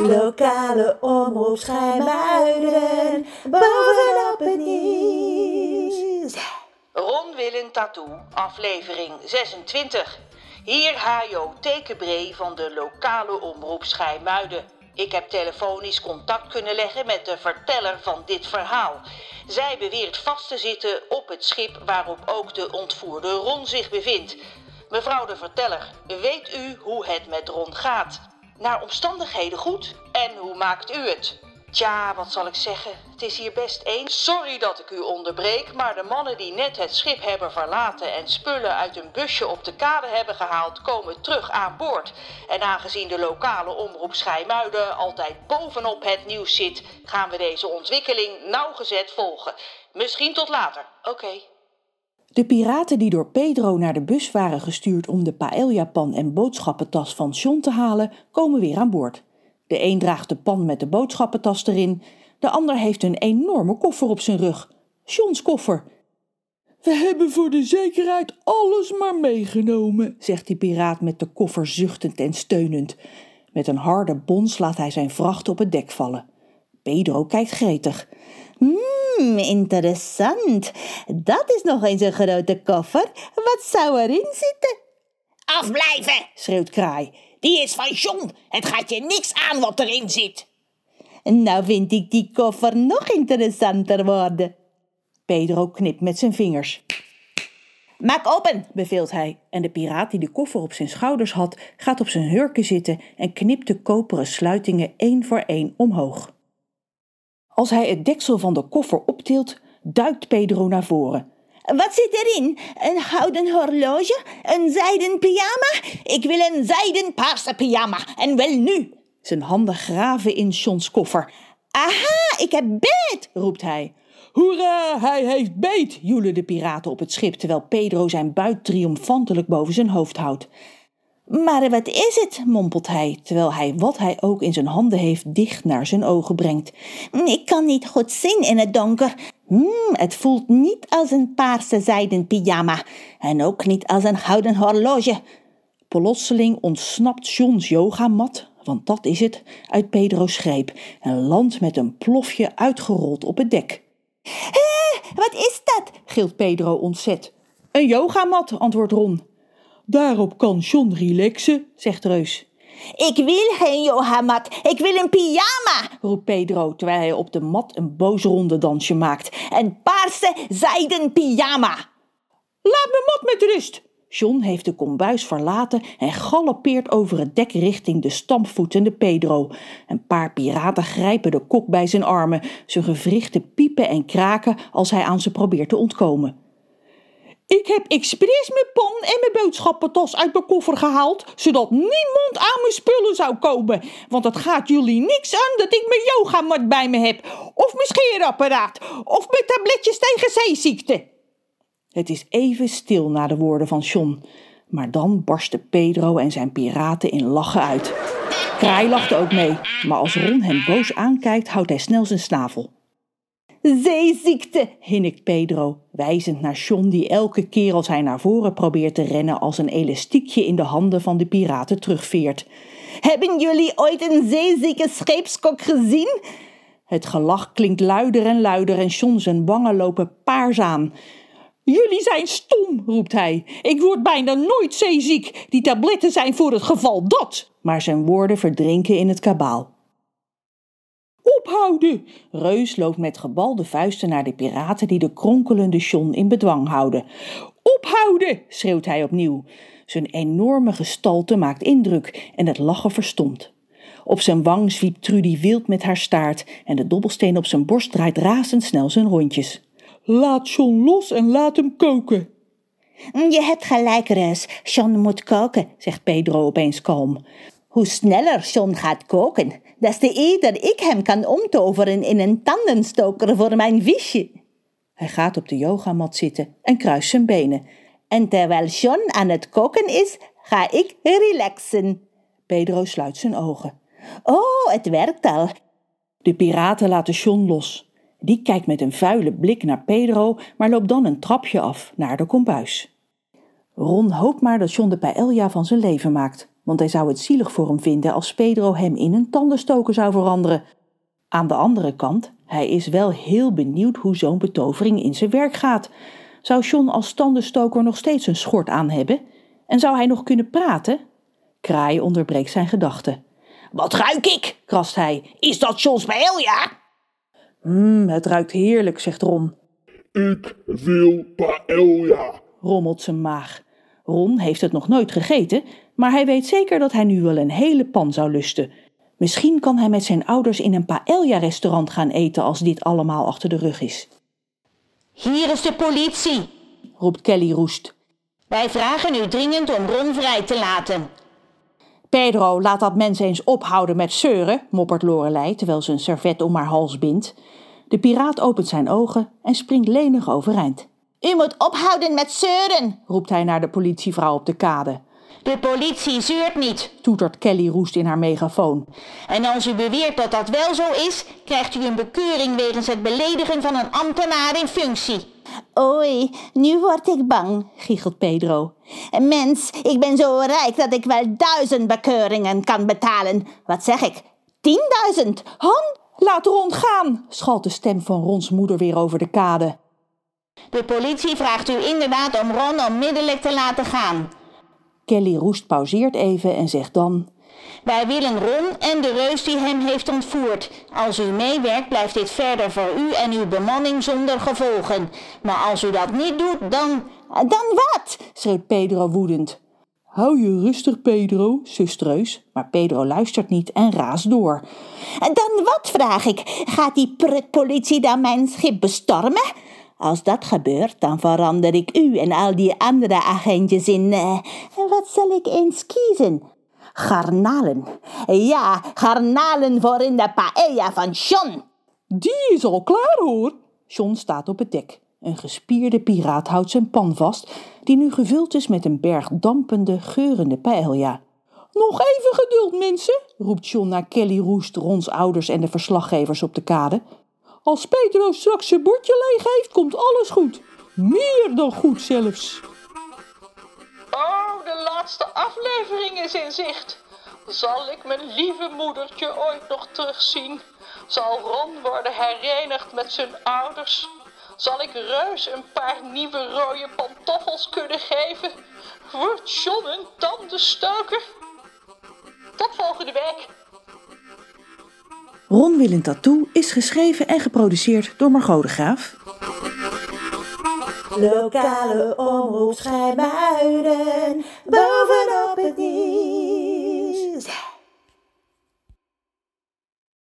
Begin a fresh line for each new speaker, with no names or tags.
Lokale omroep Schijmuiden, bovenop het nieuws.
Ron wil een tattoo, aflevering 26. Hier Hajo Tekenbree van de lokale omroep Schijmuiden. Ik heb telefonisch contact kunnen leggen met de verteller van dit verhaal. Zij beweert vast te zitten op het schip waarop ook de ontvoerde Ron zich bevindt. Mevrouw de verteller, weet u hoe het met Ron gaat? Naar omstandigheden goed. En hoe maakt u het? Tja, wat zal ik zeggen? Het is hier best eens. Sorry dat ik u onderbreek, maar de mannen die net het schip hebben verlaten en spullen uit een busje op de kade hebben gehaald, komen terug aan boord. En aangezien de lokale omroep Schijmuiden altijd bovenop het nieuws zit, gaan we deze ontwikkeling nauwgezet volgen. Misschien tot later. Oké.
De piraten die door Pedro naar de bus waren gestuurd om de paella-pan en boodschappentas van John te halen, komen weer aan boord. De een draagt de pan met de boodschappentas erin, de ander heeft een enorme koffer op zijn rug. Johns koffer.
We hebben voor de zekerheid alles maar meegenomen,
zegt die piraat met de koffer zuchtend en steunend. Met een harde bons laat hij zijn vracht op het dek vallen. Pedro kijkt gretig.
Hmm, interessant. Dat is nog eens een grote koffer. Wat zou erin zitten?
Afblijven, schreeuwt Kraai. Die is van John. Het gaat je niks aan wat erin zit.
Nou vind ik die koffer nog interessanter worden.
Pedro knipt met zijn vingers.
Maak open,
beveelt hij, en de piraat die de koffer op zijn schouders had, gaat op zijn hurken zitten en knipt de koperen sluitingen één voor één omhoog. Als hij het deksel van de koffer optilt, duikt Pedro naar voren.
Wat zit erin? Een houten horloge? Een zijden pyjama? Ik wil een zijden paarse pyjama. En wel nu.
Zijn handen graven in Johns koffer.
Aha, ik heb beet, roept hij.
Hoera, hij heeft beet,
joelen de piraten op het schip terwijl Pedro zijn buit triomfantelijk boven zijn hoofd houdt.
Maar wat is het? mompelt hij, terwijl hij wat hij ook in zijn handen heeft dicht naar zijn ogen brengt. Ik kan niet goed zien in het donker. Hmm, het voelt niet als een paarse zijden pyjama en ook niet als een houten horloge.
Plotseling ontsnapt Johns yogamat, want dat is het, uit Pedro's greep en landt met een plofje uitgerold op het dek.
Hé, wat is dat? gilt Pedro ontzet.
Een yogamat, antwoordt Ron.
Daarop kan John relaxen, zegt Reus.
Ik wil geen yogamat, ik wil een pyjama,
roept Pedro terwijl hij op de mat een boos ronde dansje maakt.
Een paarse zijden pyjama.
Laat me mat met rust. John heeft de kombuis verlaten en galoppeert over het dek richting de stampvoetende Pedro. Een paar piraten grijpen de kok bij zijn armen. Zijn gewrichten piepen en kraken als hij aan ze probeert te ontkomen.
Ik heb expres mijn pan en mijn boodschappentas uit mijn koffer gehaald, zodat niemand aan mijn spullen zou komen. Want het gaat jullie niks aan dat ik mijn yogamat bij me heb, of mijn scheerapparaat, of mijn tabletjes tegen zeeziekte.
Het is even stil na de woorden van John, maar dan barsten Pedro en zijn piraten in lachen uit. Kraai lachte ook mee, maar als Ron hem boos aankijkt, houdt hij snel zijn snavel.
Zeeziekte,
hinnikt Pedro, wijzend naar John die elke keer als hij naar voren probeert te rennen als een elastiekje in de handen van de piraten terugveert.
Hebben jullie ooit een zeezieke scheepskok gezien?
Het gelach klinkt luider en luider en John zijn wangen lopen paars aan.
Jullie zijn stom, roept hij. Ik word bijna nooit zeeziek. Die tabletten zijn voor het geval dat.
Maar zijn woorden verdrinken in het kabaal.
Ophouden!
Reus loopt met gebalde vuisten naar de piraten die de kronkelende John in bedwang houden.
Ophouden!
schreeuwt hij opnieuw. Zijn enorme gestalte maakt indruk en het lachen verstomt. Op zijn wang zwiept Trudy wild met haar staart en de dobbelsteen op zijn borst draait razendsnel zijn rondjes.
Laat John los en laat hem koken.
Je hebt gelijk, Reus. John moet koken, zegt Pedro opeens kalm. Hoe sneller John gaat koken, des te eerder ik hem kan omtoveren in een tandenstoker voor mijn visje.
Hij gaat op de yogamat zitten en kruist zijn benen.
En terwijl John aan het koken is, ga ik relaxen.
Pedro sluit zijn ogen.
Oh, het werkt al.
De piraten laten John los. Die kijkt met een vuile blik naar Pedro, maar loopt dan een trapje af naar de kombuis. Ron hoopt maar dat John de paella van zijn leven maakt, want hij zou het zielig voor hem vinden als Pedro hem in een tandenstoker zou veranderen. Aan de andere kant, hij is wel heel benieuwd hoe zo'n betovering in zijn werk gaat. Zou John als tandenstoker nog steeds een schort aan hebben? En zou hij nog kunnen praten? Kraai onderbreekt zijn gedachten.
Wat ruik ik? krast hij. Is dat John's paella?
Mmm, het ruikt heerlijk, zegt Ron.
Ik wil paella.
Rommelt zijn maag. Ron heeft het nog nooit gegeten, maar hij weet zeker dat hij nu wel een hele pan zou lusten. Misschien kan hij met zijn ouders in een paella-restaurant gaan eten als dit allemaal achter de rug is.
Hier is de politie,
roept Kelly roest.
Wij vragen u dringend om Ron vrij te laten.
Pedro, laat dat mens eens ophouden met zeuren, moppert Lorelei terwijl ze een servet om haar hals bindt. De piraat opent zijn ogen en springt lenig overeind.
U moet ophouden met zeuren,
roept hij naar de politievrouw op de kade.
De politie zeurt niet,
toetert Kelly Roest in haar megafoon.
En als u beweert dat dat wel zo is, krijgt u een bekeuring wegens het beledigen van een ambtenaar in functie.
Oei, nu word ik bang, giechelt Pedro. Mens, ik ben zo rijk dat ik wel duizend bekeuringen kan betalen. Wat zeg ik? Tienduizend?
Han, laat Ron gaan, schalt de stem van Rons moeder weer over de kade.
De politie vraagt u inderdaad om Ron onmiddellijk te laten gaan.
Kelly Roest pauzeert even en zegt dan...
Wij willen Ron en de reus die hem heeft ontvoerd. Als u meewerkt, blijft dit verder voor u en uw bemanning zonder gevolgen. Maar als u dat niet doet, dan...
Dan wat?
schreeuwt Pedro woedend. Hou je rustig, Pedro, zustreus. Maar Pedro luistert niet en raast door.
Dan wat, vraag ik? Gaat die politie dan mijn schip bestormen? Als dat gebeurt, dan verander ik u en al die andere agentjes in... Uh, wat zal ik eens kiezen? Garnalen. Ja, garnalen voor in de paella van John.
Die is al klaar, hoor. John staat op het dek. Een gespierde piraat houdt zijn pan vast, die nu gevuld is met een berg dampende, geurende paella. Nog even geduld, mensen, roept John naar Kelly Roest, Rons ouders en de verslaggevers op de kade. Als Pedro straks zijn bordje leeg heeft, komt alles goed. Meer dan goed zelfs.
Oh, de laatste aflevering is in zicht. Zal ik mijn lieve moedertje ooit nog terugzien? Zal Ron worden herenigd met zijn ouders? Zal ik Reus een paar nieuwe rode pantoffels kunnen geven? Wordt John een tandenstoker? Tot volgende week.
Ron wil een tattoo is geschreven en geproduceerd door Margot de Graaf.
Lokale omroep Schijmuiden, bovenop het nieuws.